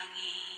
You.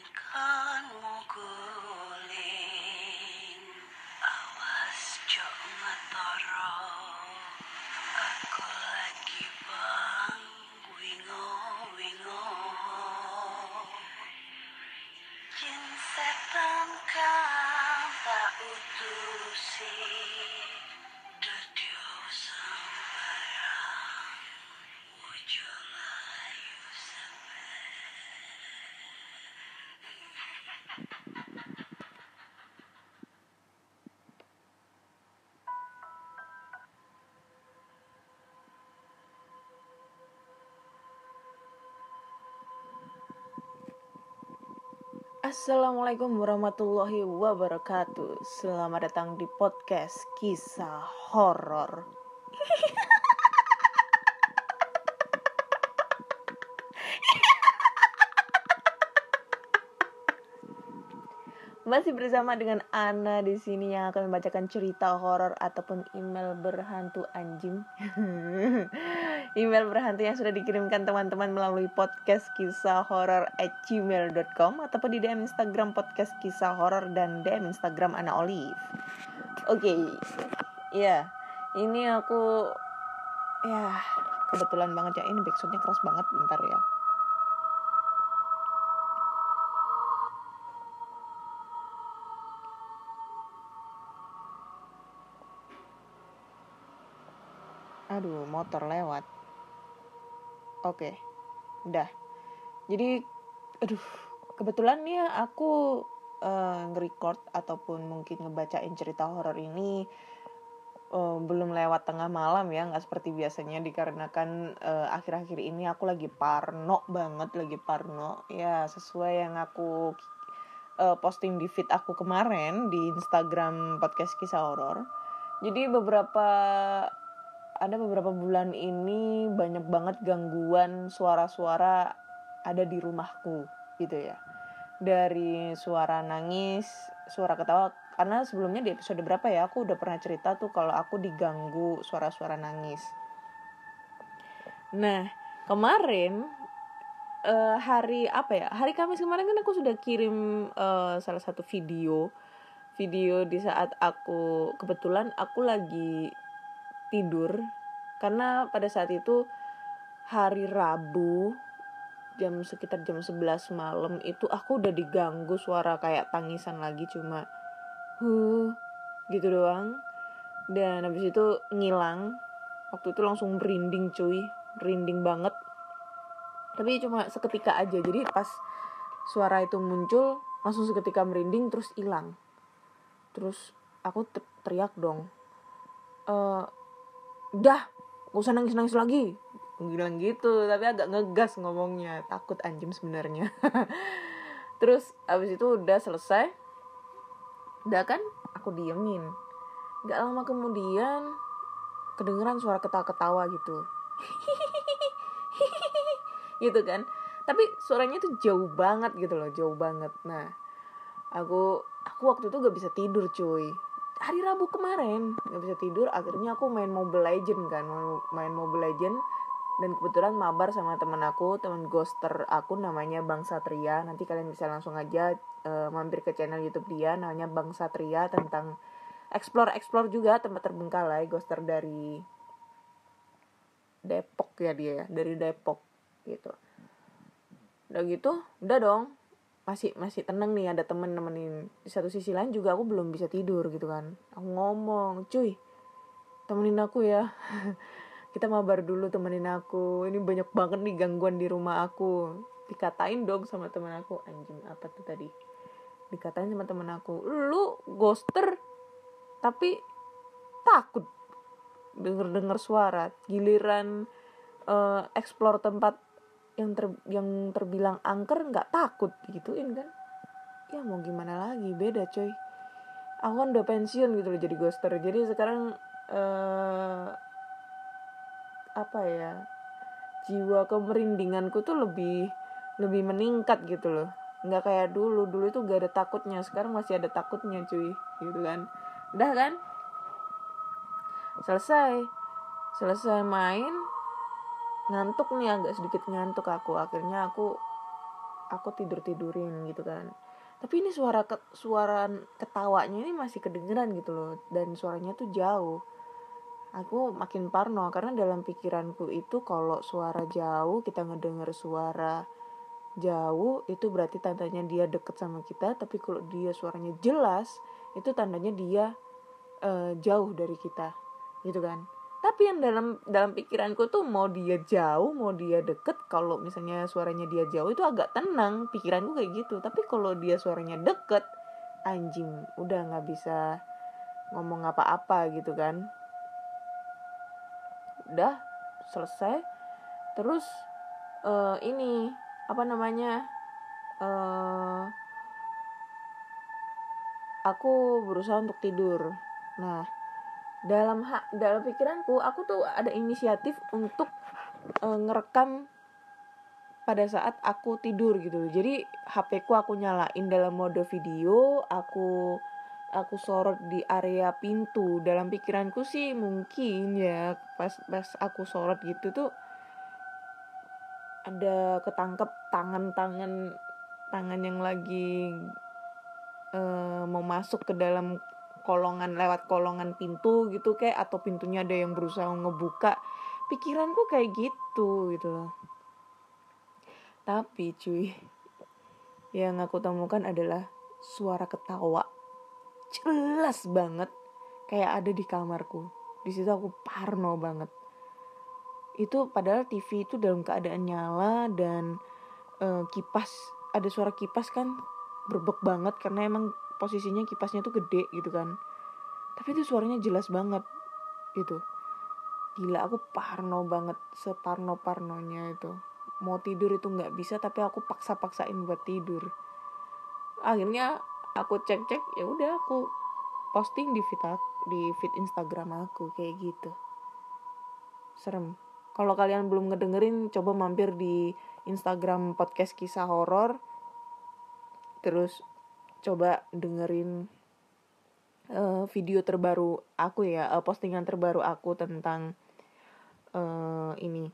Assalamualaikum warahmatullahi wabarakatuh. Selamat datang di podcast kisah horor. Masih bersama dengan Ana di sini yang akan membacakan cerita horor ataupun email berhantu anjing. email berhantu yang sudah dikirimkan teman-teman melalui podcast kisah horor at gmail.com ataupun di DM Instagram podcast kisah horor dan DM Instagram Ana Olive. Oke, ya ini aku ya kebetulan banget ya ini backsoundnya keras banget bentar ya. Aduh, motor lewat. Oke, udah. Jadi, aduh, kebetulan nih aku eh, nge-record ataupun mungkin ngebacain cerita horor ini eh, belum lewat tengah malam ya, nggak seperti biasanya dikarenakan eh, akhir-akhir ini aku lagi parno banget, lagi parno. Ya, sesuai yang aku eh, posting di feed aku kemarin di Instagram podcast kisah horor. Jadi beberapa ada beberapa bulan ini banyak banget gangguan suara-suara ada di rumahku gitu ya. Dari suara nangis suara ketawa karena sebelumnya di episode berapa ya aku udah pernah cerita tuh kalau aku diganggu suara-suara nangis. Nah kemarin eh, hari apa ya hari Kamis kemarin kan aku sudah kirim eh, salah satu video. Video di saat aku kebetulan aku lagi tidur karena pada saat itu hari Rabu jam sekitar jam 11 malam itu aku udah diganggu suara kayak tangisan lagi cuma huh gitu doang. Dan habis itu ngilang. Waktu itu langsung merinding cuy. Merinding banget. Tapi cuma seketika aja. Jadi pas suara itu muncul langsung seketika merinding terus hilang. Terus aku ter- teriak dong eh udah gak usah nangis nangis lagi bilang gitu tapi agak ngegas ngomongnya. Takut anjing sebenarnya. Terus abis itu udah selesai. Udah kan aku diemin. Nggak lama kemudian kedengeran suara ketawa-ketawa gitu. Gitu kan. Tapi suaranya tuh jauh banget gitu loh jauh banget. Nah aku aku waktu itu gak bisa tidur cuy hari Rabu kemarin nggak bisa tidur akhirnya aku main Mobile Legend kan main- Mobile Legend. Dan kebetulan mabar sama temen aku temen ghoster aku namanya Bang Satria. Nanti kalian bisa langsung aja eh, mampir ke channel YouTube dia namanya Bang Satria tentang explore explore juga tempat terbengkalai ghoster dari Depok ya dia ya dari Depok gitu. Udah gitu udah dong masih masih tenang nih ada temen nemenin. Di satu sisi lain juga aku belum bisa tidur gitu kan. Aku ngomong cuy temenin aku ya. Kita mabar dulu temenin aku. Ini banyak banget nih gangguan di rumah aku. Dikatain dong sama temen aku. Anjing apa tuh tadi? Dikatain sama temen aku. Lu ghoster tapi takut. Denger denger suara giliran eh, explore tempat yang ter yang terbilang angker nggak takut gituin kan. Ya mau gimana lagi? Beda coy. Aku kan udah pensiun gitu loh jadi ghoster. Jadi sekarang eh apa ya jiwa kemerindinganku tuh lebih lebih meningkat gitu loh. Nggak kayak dulu. Dulu itu gak ada takutnya. Sekarang masih ada takutnya cuy. Gitu kan. Udah kan? Selesai. Selesai main ngantuk nih agak sedikit ngantuk aku. Akhirnya aku aku tidur tidurin gitu kan. Tapi ini suara ke, suara ketawanya ini masih kedengeran gitu loh dan suaranya tuh jauh. Aku makin parno karena dalam pikiranku itu kalau suara jauh kita ngedenger suara jauh itu berarti tandanya dia deket sama kita. Tapi kalau dia suaranya jelas itu tandanya dia uh, jauh dari kita gitu kan tapi yang dalam dalam pikiranku tuh mau dia jauh mau dia deket kalau misalnya suaranya dia jauh itu agak tenang pikiranku kayak gitu. Tapi kalau dia suaranya deket anjing udah nggak bisa ngomong apa-apa gitu kan. Udah selesai. Terus uh, ini apa namanya uh, aku berusaha untuk tidur. Nah dalam hak dalam pikiranku aku tuh ada inisiatif untuk uh, ngerekam pada saat aku tidur gitu jadi HP ku aku nyalain dalam mode video aku aku sorot di area pintu. Dalam pikiranku sih mungkin ya pas pas aku sorot gitu tuh ada ketangkep tangan-tangan tangan yang lagi uh, mau masuk ke dalam kolongan lewat kolongan pintu gitu kayak atau pintunya ada yang berusaha ngebuka pikiranku kayak gitu gitu loh. Tapi cuy yang aku temukan adalah suara ketawa. Jelas banget kayak ada di kamarku. Di situ aku parno banget. Itu padahal TV itu dalam keadaan nyala dan uh, kipas ada suara kipas kan berbek banget karena emang posisinya kipasnya tuh gede gitu kan. Tapi itu suaranya jelas banget gitu. Gila aku parno banget separno parnonya itu. Mau tidur itu nggak bisa tapi aku paksa paksain buat tidur. Akhirnya aku cek cek ya udah aku posting di feed di feed Instagram aku kayak gitu. Serem. Kalau kalian belum ngedengerin, coba mampir di Instagram podcast kisah horor. Terus coba dengerin uh, video terbaru aku ya, uh, postingan terbaru aku tentang uh, ini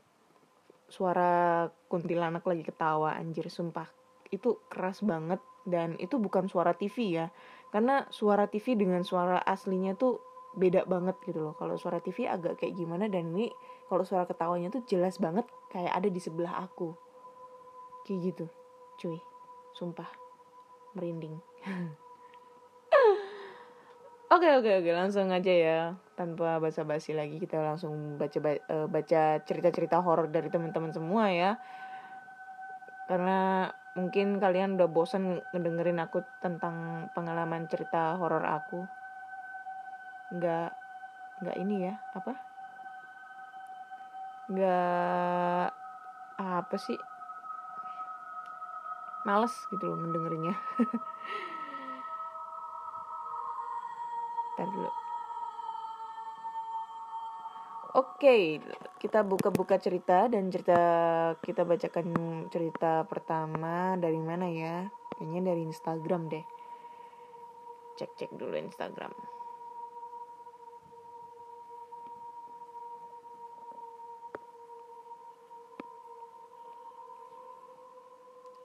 suara kuntilanak lagi ketawa anjir sumpah. Itu keras banget dan itu bukan suara TV ya. Karena suara TV dengan suara aslinya tuh beda banget gitu loh. Kalau suara TV agak kayak gimana dan ini kalau suara ketawanya tuh jelas banget kayak ada di sebelah aku. Kayak gitu cuy. Sumpah merinding. Oke oke oke langsung aja ya. Tanpa basa-basi lagi kita langsung baca uh, baca cerita-cerita horor dari teman-teman semua ya. Karena mungkin kalian udah bosan ngedengerin aku tentang pengalaman cerita horor aku. Nggak nggak ini ya apa? Nggak apa sih males gitu loh mendengerinya Ntar dulu Oke, kita buka-buka cerita dan cerita kita bacakan cerita pertama dari mana ya? Kayaknya dari Instagram deh. Cek-cek dulu Instagram.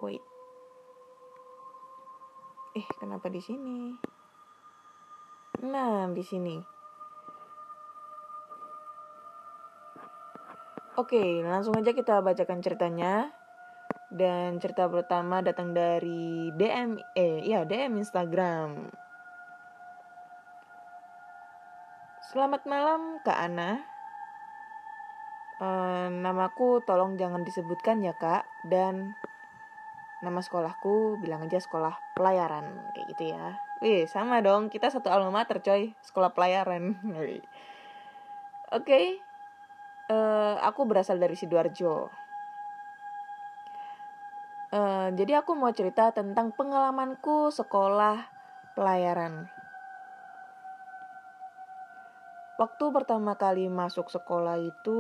wait eh kenapa di sini nah di sini Oke, langsung aja kita bacakan ceritanya. Dan cerita pertama datang dari DM eh ya DM Instagram. Selamat malam Kak Ana. Uh, namaku tolong jangan disebutkan ya Kak dan nama sekolahku bilang aja sekolah pelayaran kayak gitu ya. Wih sama dong. Kita satu alma mater coy. Sekolah pelayaran. Oke. Okay. uh, eh, aku berasal dari sidoarjo. Uh, jadi aku mau cerita tentang pengalamanku sekolah pelayaran. Waktu pertama kali masuk sekolah itu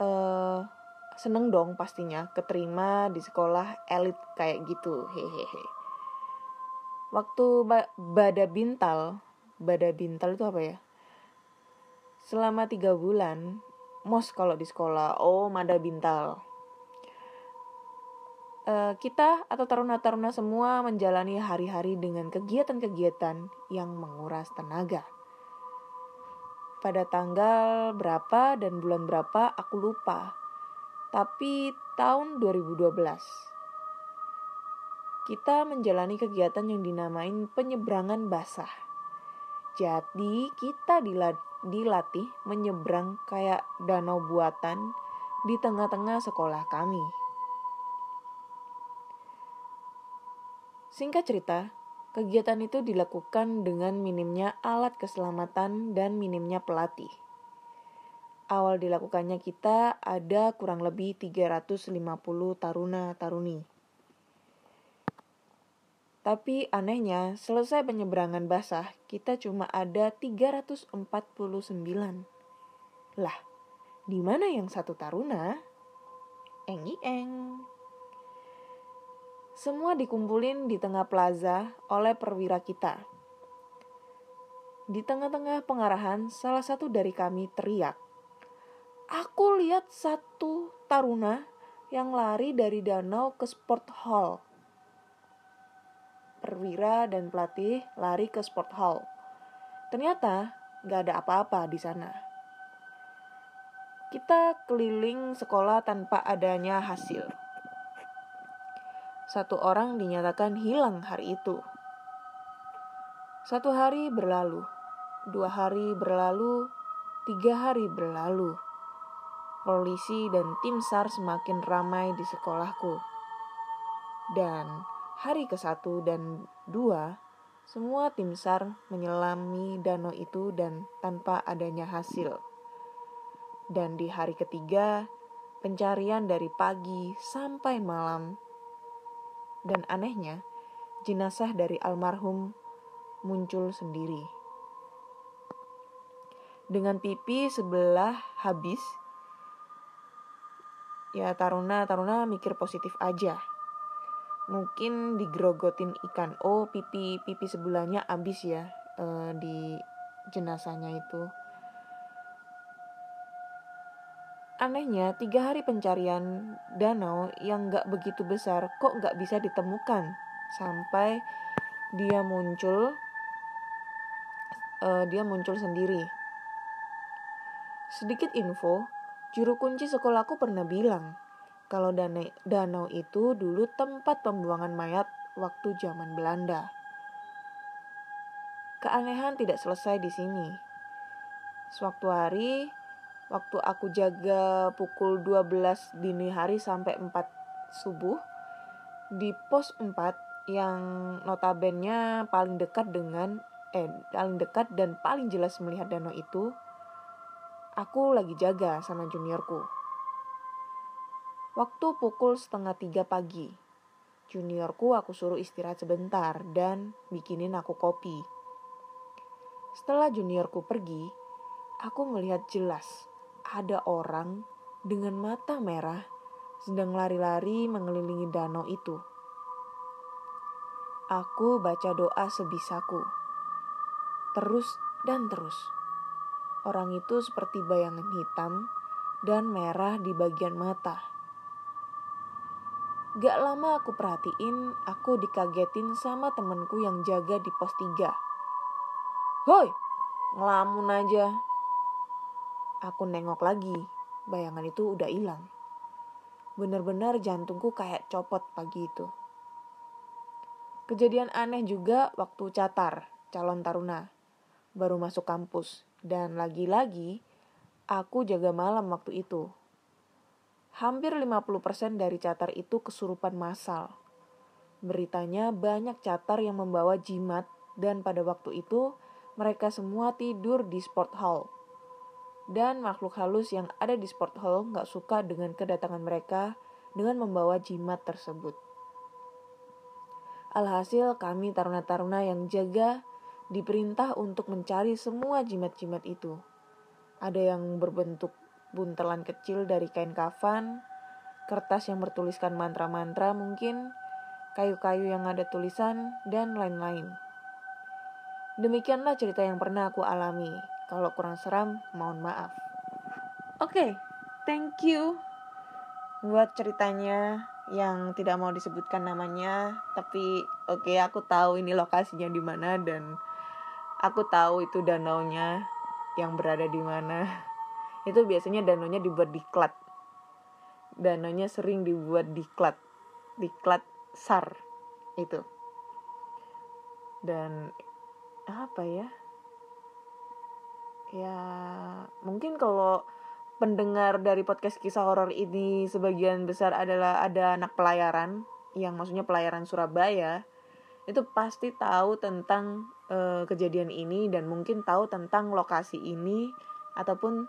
uh, seneng dong pastinya keterima di sekolah elit kayak gitu hehehe waktu ba bada bintal bada bintal itu apa ya selama tiga bulan mos kalau di sekolah oh mada bintal eh, kita atau taruna-taruna semua menjalani hari-hari dengan kegiatan-kegiatan yang menguras tenaga. Pada tanggal berapa dan bulan berapa aku lupa. Tapi tahun 2012 kita menjalani kegiatan yang dinamain penyeberangan basah. Jadi kita dilatih menyeberang kayak danau buatan di tengah-tengah sekolah kami. Singkat cerita, kegiatan itu dilakukan dengan minimnya alat keselamatan dan minimnya pelatih. Awal dilakukannya kita ada kurang lebih 350 taruna-taruni. Tapi anehnya, selesai penyeberangan basah, kita cuma ada 349. Lah, di mana yang satu taruna? Eng eng. Semua dikumpulin di tengah plaza oleh perwira kita. Di tengah-tengah pengarahan, salah satu dari kami teriak. Aku lihat satu taruna yang lari dari danau ke sport hall. Perwira dan pelatih lari ke sport hall. Ternyata gak ada apa-apa di sana. Kita keliling sekolah tanpa adanya hasil. Satu orang dinyatakan hilang hari itu. Satu hari berlalu, dua hari berlalu, tiga hari berlalu. Polisi dan tim SAR semakin ramai di sekolahku. Dan hari ke satu dan dua, semua tim SAR menyelami danau itu dan tanpa adanya hasil. Dan di hari ketiga, pencarian dari pagi sampai malam. Dan anehnya, jenazah dari almarhum muncul sendiri. Dengan pipi sebelah habis, ya taruna-taruna mikir positif aja. Mungkin digerogotin ikan. Oh, pipi pipi sebelahnya habis ya eh, di jenazahnya itu. Anehnya, tiga hari pencarian danau yang gak begitu besar kok gak bisa ditemukan sampai dia muncul, uh, dia muncul sendiri. Sedikit info, juru kunci sekolahku pernah bilang kalau danau itu dulu tempat pembuangan mayat waktu zaman Belanda. Keanehan tidak selesai di sini. Sewaktu hari, waktu aku jaga pukul 12 dini hari sampai 4 subuh di pos 4 yang notabennya paling dekat dengan eh paling dekat dan paling jelas melihat danau itu aku lagi jaga sama juniorku waktu pukul setengah tiga pagi juniorku aku suruh istirahat sebentar dan bikinin aku kopi setelah juniorku pergi aku melihat jelas ada orang dengan mata merah sedang lari-lari mengelilingi danau itu. Aku baca doa sebisaku. Terus dan terus. Orang itu seperti bayangan hitam dan merah di bagian mata. Gak lama aku perhatiin, aku dikagetin sama temenku yang jaga di pos 3. Hoi, ngelamun aja, Aku nengok lagi, bayangan itu udah hilang. Bener-bener jantungku kayak copot pagi itu. Kejadian aneh juga waktu catar, calon taruna. Baru masuk kampus, dan lagi-lagi aku jaga malam waktu itu. Hampir 50% dari catar itu kesurupan massal. Beritanya banyak catar yang membawa jimat dan pada waktu itu mereka semua tidur di sport hall dan makhluk halus yang ada di sport hall nggak suka dengan kedatangan mereka dengan membawa jimat tersebut. Alhasil kami taruna-taruna yang jaga diperintah untuk mencari semua jimat-jimat itu. Ada yang berbentuk buntelan kecil dari kain kafan, kertas yang bertuliskan mantra-mantra mungkin, kayu-kayu yang ada tulisan, dan lain-lain. Demikianlah cerita yang pernah aku alami. Kalau kurang seram, mohon maaf. Oke, okay, thank you buat ceritanya yang tidak mau disebutkan namanya tapi oke aku tahu ini lokasinya di mana dan aku tahu itu danaunya yang berada di mana. Itu biasanya danaunya dibuat di klat. Danaunya sering dibuat di klat. Di klat sar itu. Dan apa ya? Ya mungkin kalau pendengar dari podcast kisah horor ini sebagian besar adalah ada anak pelayaran yang maksudnya pelayaran Surabaya itu pasti tahu tentang uh, kejadian ini dan mungkin tahu tentang lokasi ini ataupun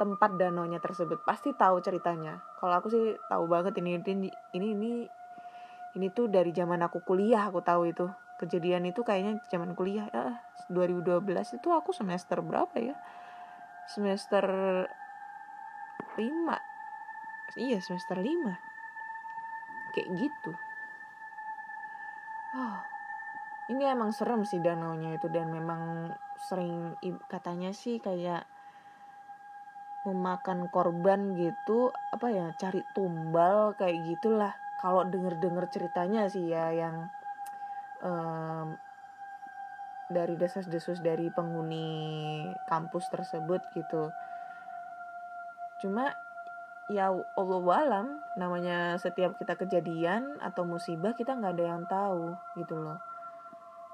tempat danaunya tersebut. Pasti tahu ceritanya. Kalau aku sih tahu banget ini. Ini ini ini ini tuh dari zaman aku kuliah aku tahu itu. Kejadian itu kayaknya zaman kuliah ya 2012 itu aku semester berapa ya? Semester 5 iya semester 5 kayak gitu. Oh ini emang serem sih danaunya itu dan memang sering katanya sih kayak memakan korban gitu apa ya cari tumbal kayak gitulah. Kalau denger denger ceritanya sih ya yang um, dari desas-desus dari penghuni kampus tersebut gitu. Cuma ya Allah alam namanya setiap kita kejadian atau musibah kita nggak ada yang tahu gitu loh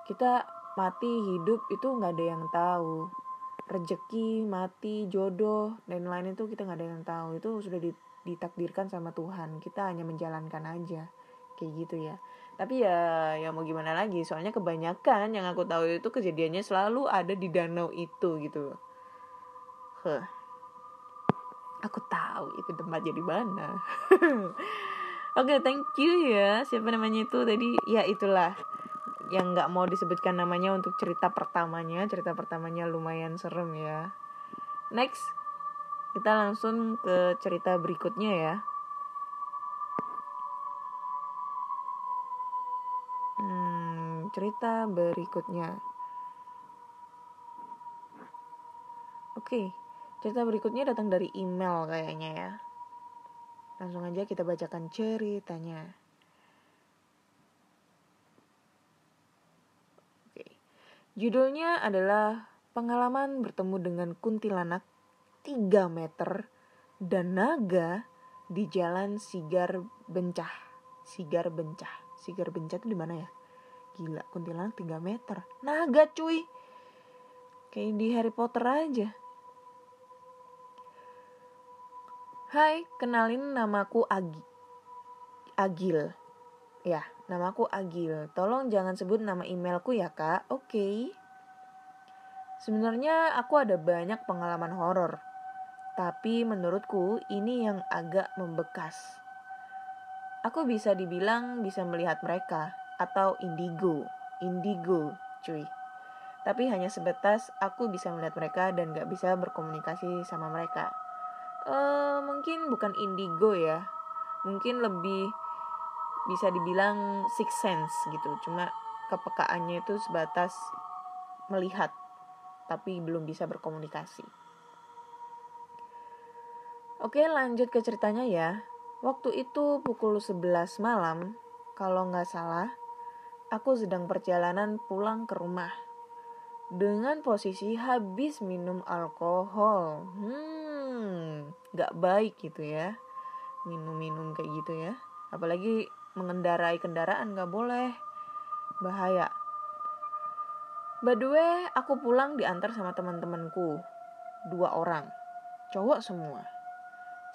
kita mati hidup itu nggak ada yang tahu. Rejeki mati jodoh dan lain itu kita nggak ada yang tahu. Itu sudah ditakdirkan sama Tuhan. Kita hanya menjalankan aja. Kayak gitu ya. Tapi ya ya mau gimana lagi? Soalnya kebanyakan yang aku tahu itu kejadiannya selalu ada di danau itu gitu. Huh. Aku tahu itu tempatnya di mana. Oke okay, thank you ya. Siapa namanya itu tadi? Ya itulah yang nggak mau disebutkan namanya untuk cerita pertamanya cerita pertamanya lumayan serem ya next kita langsung ke cerita berikutnya ya hmm, cerita berikutnya oke. Cerita berikutnya datang dari email kayaknya ya. Langsung aja kita bacakan ceritanya. Judulnya adalah Pengalaman bertemu dengan kuntilanak 3 meter dan naga di jalan Sigar Bencah. Sigar Bencah. Sigar Bencah itu di mana ya? Gila, kuntilanak 3 meter. Naga cuy. Kayak di Harry Potter aja. Hai, kenalin namaku Agi. Agil. Ya, namaku Agil. Tolong jangan sebut nama emailku ya, Kak. Oke. Okay. Sebenarnya aku ada banyak pengalaman horor. Tapi menurutku ini yang agak membekas. Aku bisa dibilang bisa melihat mereka atau indigo. Indigo, cuy. Tapi hanya sebatas aku bisa melihat mereka dan gak bisa berkomunikasi sama mereka uh, mungkin bukan indigo ya mungkin lebih bisa dibilang six sense gitu cuma kepekaannya itu sebatas melihat tapi belum bisa berkomunikasi oke lanjut ke ceritanya ya waktu itu pukul 11 malam kalau nggak salah aku sedang perjalanan pulang ke rumah dengan posisi habis minum alkohol. Hmm, nggak baik gitu ya. Minum-minum kayak gitu ya. Apalagi mengendarai kendaraan nggak boleh. Bahaya. By the way, aku pulang diantar sama teman-temanku. Dua orang. Cowok semua.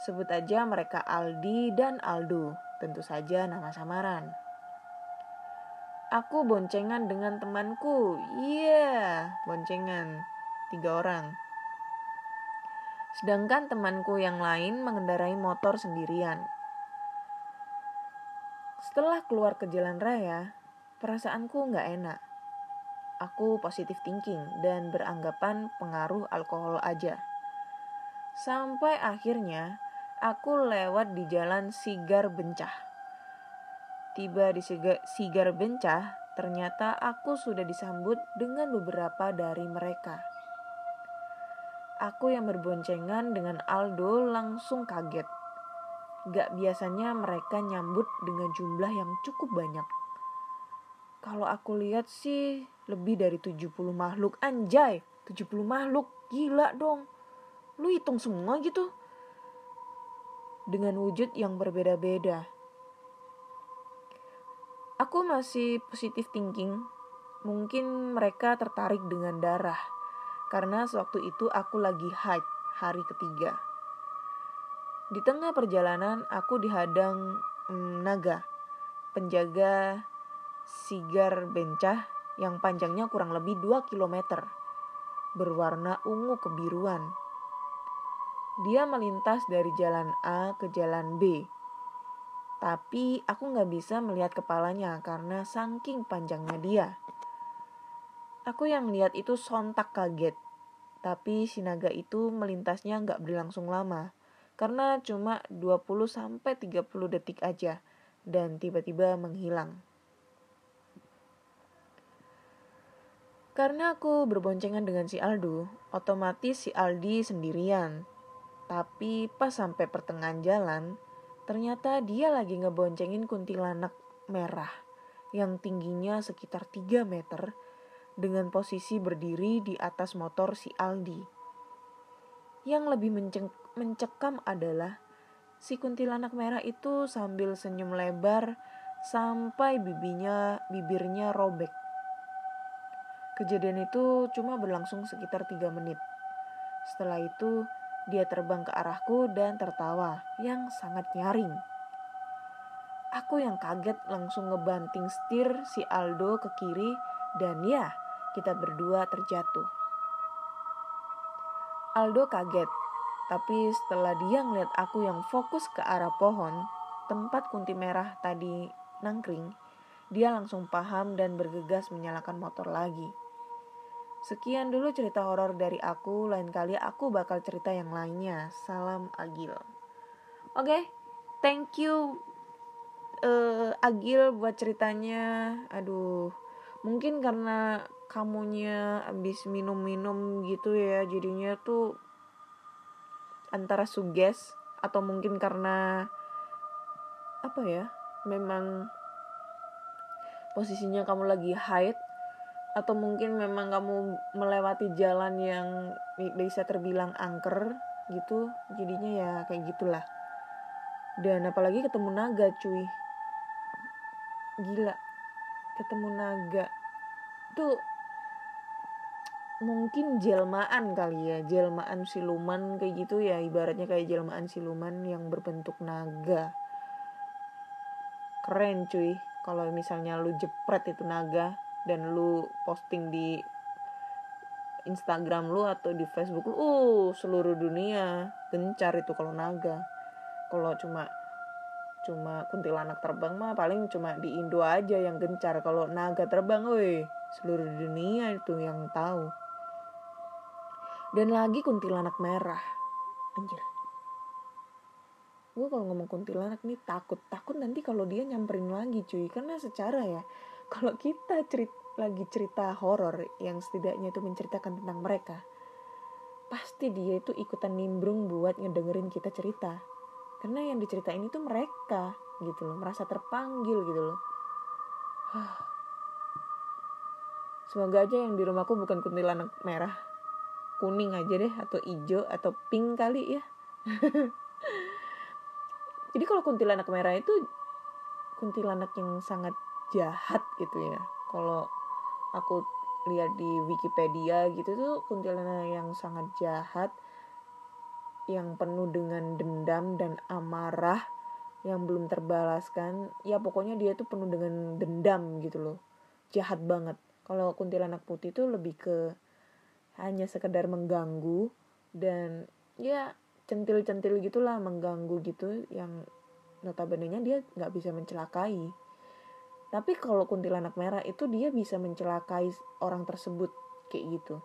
Sebut aja mereka Aldi dan Aldo. Tentu saja nama samaran. Aku boncengan dengan temanku. Iya, yeah, boncengan. Tiga orang. Sedangkan temanku yang lain mengendarai motor sendirian. Setelah keluar ke jalan raya, perasaanku nggak enak. Aku positif thinking dan beranggapan pengaruh alkohol aja. Sampai akhirnya aku lewat di jalan Sigar Bencah Tiba di Sigar Bencah, ternyata aku sudah disambut dengan beberapa dari mereka. Aku yang berboncengan dengan Aldo langsung kaget. Gak biasanya mereka nyambut dengan jumlah yang cukup banyak. Kalau aku lihat sih lebih dari 70 makhluk. Anjay, 70 makhluk. Gila dong. Lu hitung semua gitu. Dengan wujud yang berbeda-beda. Aku masih positif thinking. Mungkin mereka tertarik dengan darah. Karena sewaktu itu aku lagi haid hari ketiga. Di tengah perjalanan aku dihadang hmm, naga, penjaga sigar bencah yang panjangnya kurang lebih 2 km, berwarna ungu kebiruan. Dia melintas dari jalan A ke jalan B, tapi aku nggak bisa melihat kepalanya karena saking panjangnya dia. Aku yang lihat itu sontak kaget, tapi si naga itu melintasnya nggak berlangsung lama, karena cuma 20-30 detik aja, dan tiba-tiba menghilang. Karena aku berboncengan dengan si Aldo, otomatis si Aldi sendirian. Tapi pas sampai pertengahan jalan, ternyata dia lagi ngeboncengin kuntilanak merah yang tingginya sekitar 3 meter dengan posisi berdiri di atas motor si Aldi. Yang lebih mencekam adalah si kuntilanak merah itu sambil senyum lebar sampai bibinya bibirnya robek. Kejadian itu cuma berlangsung sekitar tiga menit. Setelah itu, dia terbang ke arahku dan tertawa yang sangat nyaring. Aku yang kaget langsung ngebanting setir si Aldo ke kiri dan ya, kita berdua terjatuh. Aldo kaget, tapi setelah dia ngeliat aku yang fokus ke arah pohon, tempat kunti merah tadi nangkring, dia langsung paham dan bergegas menyalakan motor lagi. Sekian dulu cerita horor dari aku. Lain kali aku bakal cerita yang lainnya. Salam Agil. Oke, okay, thank you uh, Agil buat ceritanya. Aduh, mungkin karena kamunya habis minum-minum gitu ya, jadinya tuh antara suges atau mungkin karena apa ya? Memang posisinya kamu lagi haid atau mungkin memang kamu melewati jalan yang bisa terbilang angker gitu jadinya ya kayak gitulah dan apalagi ketemu naga cuy gila ketemu naga tuh mungkin jelmaan kali ya jelmaan siluman kayak gitu ya ibaratnya kayak jelmaan siluman yang berbentuk naga keren cuy kalau misalnya lu jepret itu naga dan lu posting di Instagram lu atau di Facebook lu, uh seluruh dunia gencar itu kalau naga. Kalau cuma cuma kuntilanak terbang mah paling cuma di Indo aja yang gencar. Kalau naga terbang, woi seluruh dunia itu yang tahu. Dan lagi kuntilanak merah, anjir. Gue kalau ngomong kuntilanak nih takut, takut nanti kalau dia nyamperin lagi cuy, karena secara ya kalau kita cerita lagi cerita horor yang setidaknya itu menceritakan tentang mereka pasti dia itu ikutan nimbrung buat ngedengerin kita cerita. Karena yang diceritain itu mereka gitu loh. Merasa terpanggil gitu loh. Semoga aja yang di rumahku bukan kuntilanak merah kuning aja deh atau hijau atau pink kali ya. Jadi kalau kuntilanak merah itu kuntilanak yang sangat jahat gitu ya. Kalau aku lihat di Wikipedia gitu tuh kuntilanak yang sangat jahat yang penuh dengan dendam dan amarah yang belum terbalaskan ya pokoknya dia tuh penuh dengan dendam gitu loh. Jahat banget. Kalau kuntilanak putih tuh lebih ke hanya sekedar mengganggu dan ya centil-centil gitulah mengganggu gitu yang notabene nya dia nggak bisa mencelakai tapi kalau kuntilanak merah itu dia bisa mencelakai orang tersebut kayak gitu.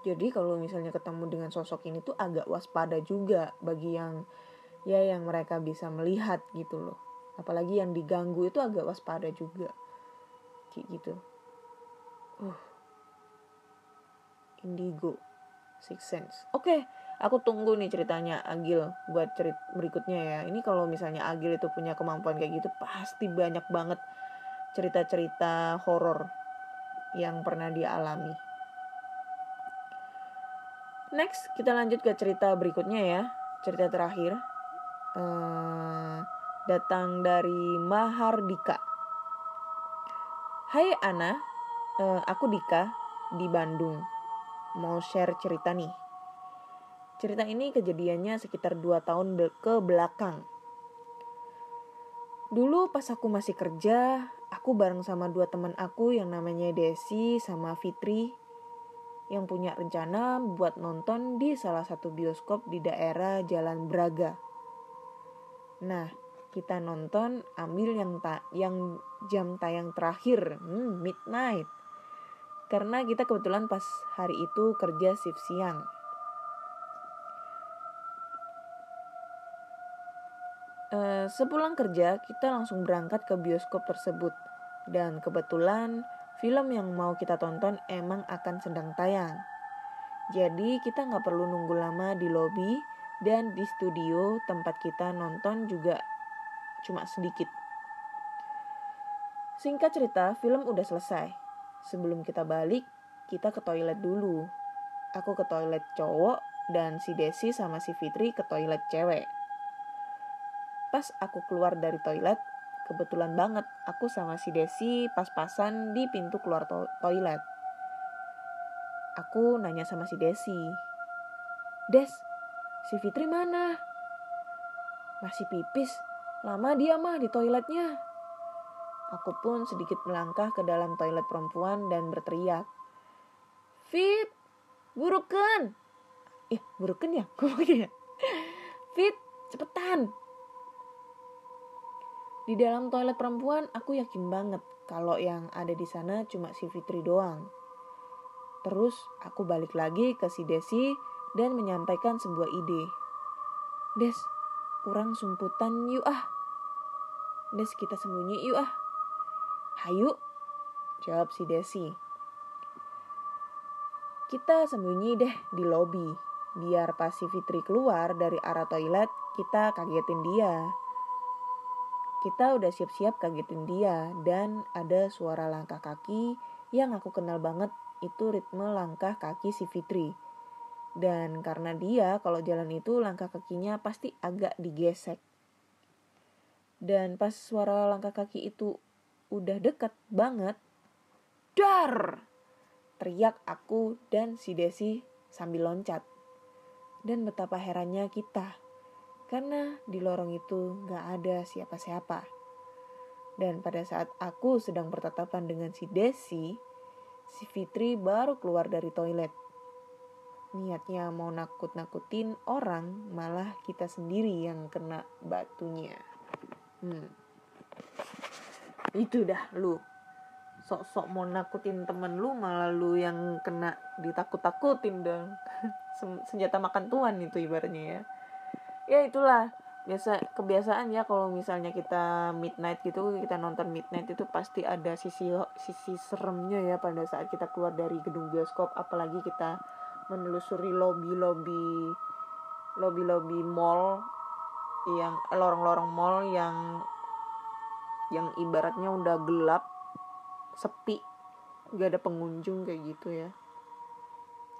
Jadi kalau misalnya ketemu dengan sosok ini tuh agak waspada juga bagi yang ya yang mereka bisa melihat gitu loh. Apalagi yang diganggu itu agak waspada juga. Kayak gitu. Uh. Indigo. Six Sense. Oke, okay, aku tunggu nih ceritanya Agil buat cerit berikutnya ya. Ini kalau misalnya Agil itu punya kemampuan kayak gitu pasti banyak banget cerita-cerita horor yang pernah dialami. Next kita lanjut ke cerita berikutnya ya. Cerita terakhir eh, datang dari Mahardika. Hai Ana eh, aku Dika di Bandung mau share cerita nih Cerita ini kejadiannya sekitar 2 tahun ke belakang. Dulu pas aku masih kerja, aku bareng sama dua teman aku yang namanya Desi sama Fitri yang punya rencana buat nonton di salah satu bioskop di daerah Jalan Braga. Nah, kita nonton ambil yang ta yang jam tayang terakhir, hmm, midnight. Karena kita kebetulan pas hari itu kerja shift siang. Eh, sepulang kerja, kita langsung berangkat ke bioskop tersebut. Dan kebetulan film yang mau kita tonton emang akan sedang tayang. Jadi kita nggak perlu nunggu lama di lobi dan di studio tempat kita nonton juga cuma sedikit. Singkat cerita, film udah selesai. Sebelum kita balik, kita ke toilet dulu. Aku ke toilet cowok dan si Desi sama si Fitri ke toilet cewek. Pas aku keluar dari toilet, kebetulan banget aku sama si Desi pas-pasan di pintu keluar to- toilet. Aku nanya sama si Desi, Des, si Fitri mana? Masih pipis, lama dia mah di toiletnya. Aku pun sedikit melangkah ke dalam toilet perempuan dan berteriak, Fit, burukan. Eh, burukan ya? Ngomongnya ya? Fit, cepetan. Di dalam toilet perempuan, aku yakin banget kalau yang ada di sana cuma si Fitri doang. Terus aku balik lagi ke si Desi dan menyampaikan sebuah ide. Des, kurang sumputan yuk ah. Des, kita sembunyi yuk ah. Hayu, jawab si Desi. Kita sembunyi deh di lobi. Biar pas si Fitri keluar dari arah toilet, kita kagetin dia. Kita udah siap-siap kagetin dia dan ada suara langkah kaki yang aku kenal banget itu ritme langkah kaki si Fitri. Dan karena dia kalau jalan itu langkah kakinya pasti agak digesek. Dan pas suara langkah kaki itu udah dekat banget, dar! Teriak aku dan si Desi sambil loncat. Dan betapa herannya kita karena di lorong itu gak ada siapa-siapa. Dan pada saat aku sedang bertatapan dengan si Desi, si Fitri baru keluar dari toilet. Niatnya mau nakut-nakutin orang, malah kita sendiri yang kena batunya. Hmm. Itu dah lu. Sok-sok mau nakutin temen lu, malah lu yang kena ditakut-takutin dong. Sen- Senjata makan tuan itu ibaratnya ya ya itulah biasa kebiasaan ya kalau misalnya kita midnight gitu kita nonton midnight itu pasti ada sisi sisi seremnya ya pada saat kita keluar dari gedung bioskop apalagi kita menelusuri lobby lobby lobby lobby mall yang lorong-lorong mall yang yang ibaratnya udah gelap sepi gak ada pengunjung kayak gitu ya.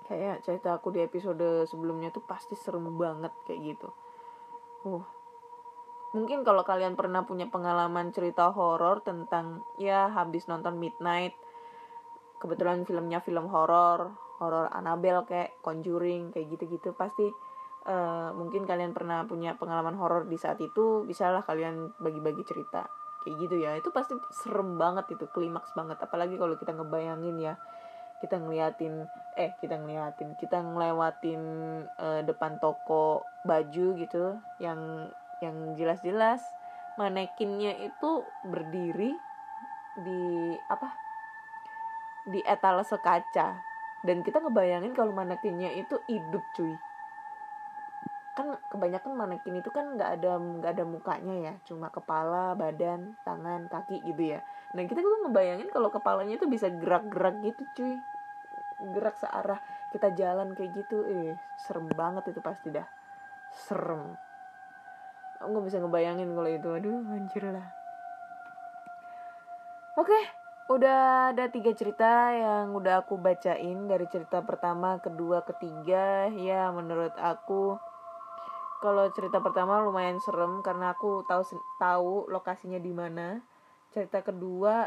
Kayak cerita aku di episode sebelumnya tuh pasti serem banget kayak gitu. Uh. Mungkin kalau kalian pernah punya pengalaman cerita horor tentang ya habis nonton Midnight, kebetulan filmnya film horor, horor Annabelle kayak Conjuring kayak gitu-gitu pasti eh, mungkin kalian pernah punya pengalaman horor di saat itu, bisalah kalian bagi-bagi cerita kayak gitu ya. Itu pasti serem banget itu, klimaks banget. Apalagi kalau kita ngebayangin ya kita ngeliatin eh kita ngeliatin kita ngelewatin eh, depan toko baju gitu yang yang jelas-jelas manekinnya itu berdiri di apa di etalase kaca. Dan kita ngebayangin kalau manekinnya itu hidup cuy kan kebanyakan manekin itu kan nggak ada nggak ada mukanya ya. Cuma kepala badan tangan kaki gitu ya. Nah kita tuh ngebayangin kalau kepalanya itu bisa gerak-gerak gitu cuy. Gerak searah kita jalan kayak gitu. Eh serem banget itu pasti dah. Serem. Aku nggak bisa ngebayangin kalau itu. Aduh anjir lah. Oke udah ada tiga cerita yang udah aku bacain. Dari cerita pertama kedua ketiga ya menurut aku kalau cerita pertama lumayan serem karena aku tahu tahu lokasinya di mana. Cerita kedua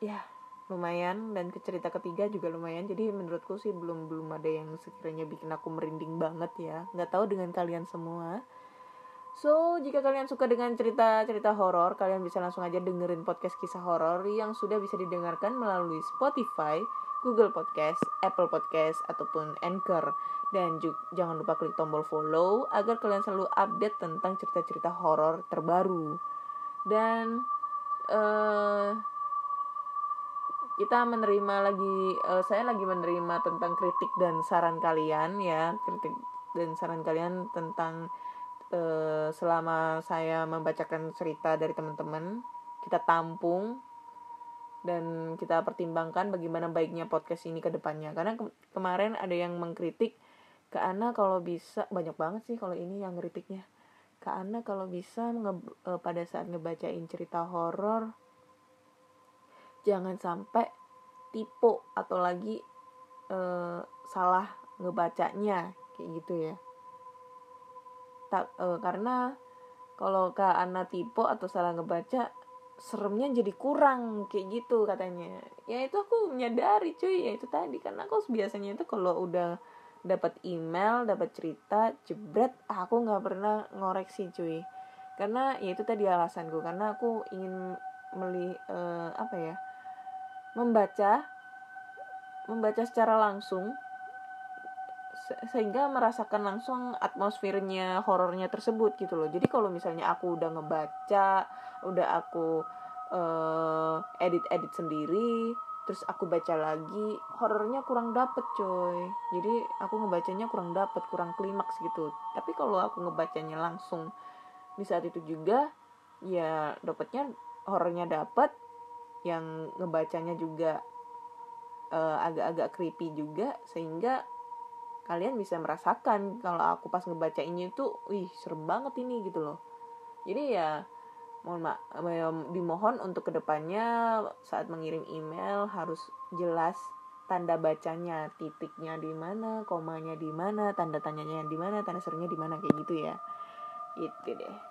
ya lumayan. Dan ke cerita ketiga juga lumayan. Jadi menurutku sih belum belum ada yang sekiranya bikin aku merinding banget ya. Nggak tahu dengan kalian semua. So, jika kalian suka dengan cerita-cerita horor, kalian bisa langsung aja dengerin podcast kisah horor yang sudah bisa didengarkan melalui Spotify, Google Podcast, Apple Podcast, ataupun Anchor. Dan juga, jangan lupa klik tombol follow agar kalian selalu update tentang cerita-cerita horor terbaru. Dan uh, kita menerima lagi, uh, saya lagi menerima tentang kritik dan saran kalian ya, kritik dan saran kalian tentang uh, selama saya membacakan cerita dari teman-teman kita tampung dan kita pertimbangkan bagaimana baiknya podcast ini ke depannya. Karena ke kemarin ada yang mengkritik ke Ana kalau bisa banyak banget sih kalau ini yang kritiknya ke Ana kalau bisa nge, uh, pada saat ngebacain cerita horor jangan sampai tipe atau lagi uh, salah ngebacanya kayak gitu ya. Tak uh, karena kalau Kak Ana tipe atau salah ngebaca seremnya jadi kurang kayak gitu katanya. Ya itu aku menyadari cuy. Ya itu tadi. Karena aku biasanya itu kalau udah dapat email dapat cerita jebret aku nggak pernah ngoreksi cuy. Karena ya itu tadi alasanku. Karena aku ingin meli uh, apa ya membaca membaca secara langsung sehingga merasakan langsung atmosfernya horornya tersebut gitu loh. Jadi kalau misalnya aku udah ngebaca udah aku uh, edit edit sendiri terus aku baca lagi horornya kurang dapet coy. Jadi aku ngebacanya kurang dapet kurang klimaks gitu. Tapi kalau aku ngebacanya langsung di saat itu juga ya dapetnya horornya dapet yang ngebacanya juga uh, agak-agak creepy juga sehingga kalian bisa merasakan kalau aku pas ngebaca ini tuh wih serem banget ini gitu loh. Jadi ya mohon maaf dimohon untuk ke depannya saat mengirim email harus jelas tanda bacanya titiknya di mana komanya di mana tanda tanyanya di mana tanda serunya di mana kayak gitu ya. Itu deh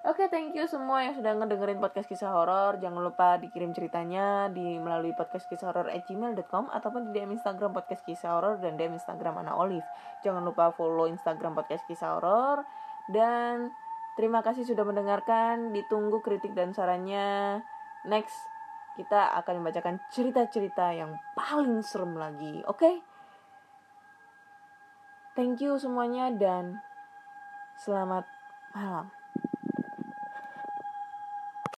Oke, okay, thank you semua yang sudah ngedengerin podcast kisah horor. Jangan lupa dikirim ceritanya di melalui podcast kisah horor gmail.com ataupun di DM Instagram podcast kisah horor dan DM Instagram Ana Olive. Jangan lupa follow Instagram podcast kisah horor dan terima kasih sudah mendengarkan. Ditunggu kritik dan sarannya. Next, kita akan membacakan cerita-cerita yang paling serem lagi. Oke? Okay? Thank you semuanya dan selamat malam.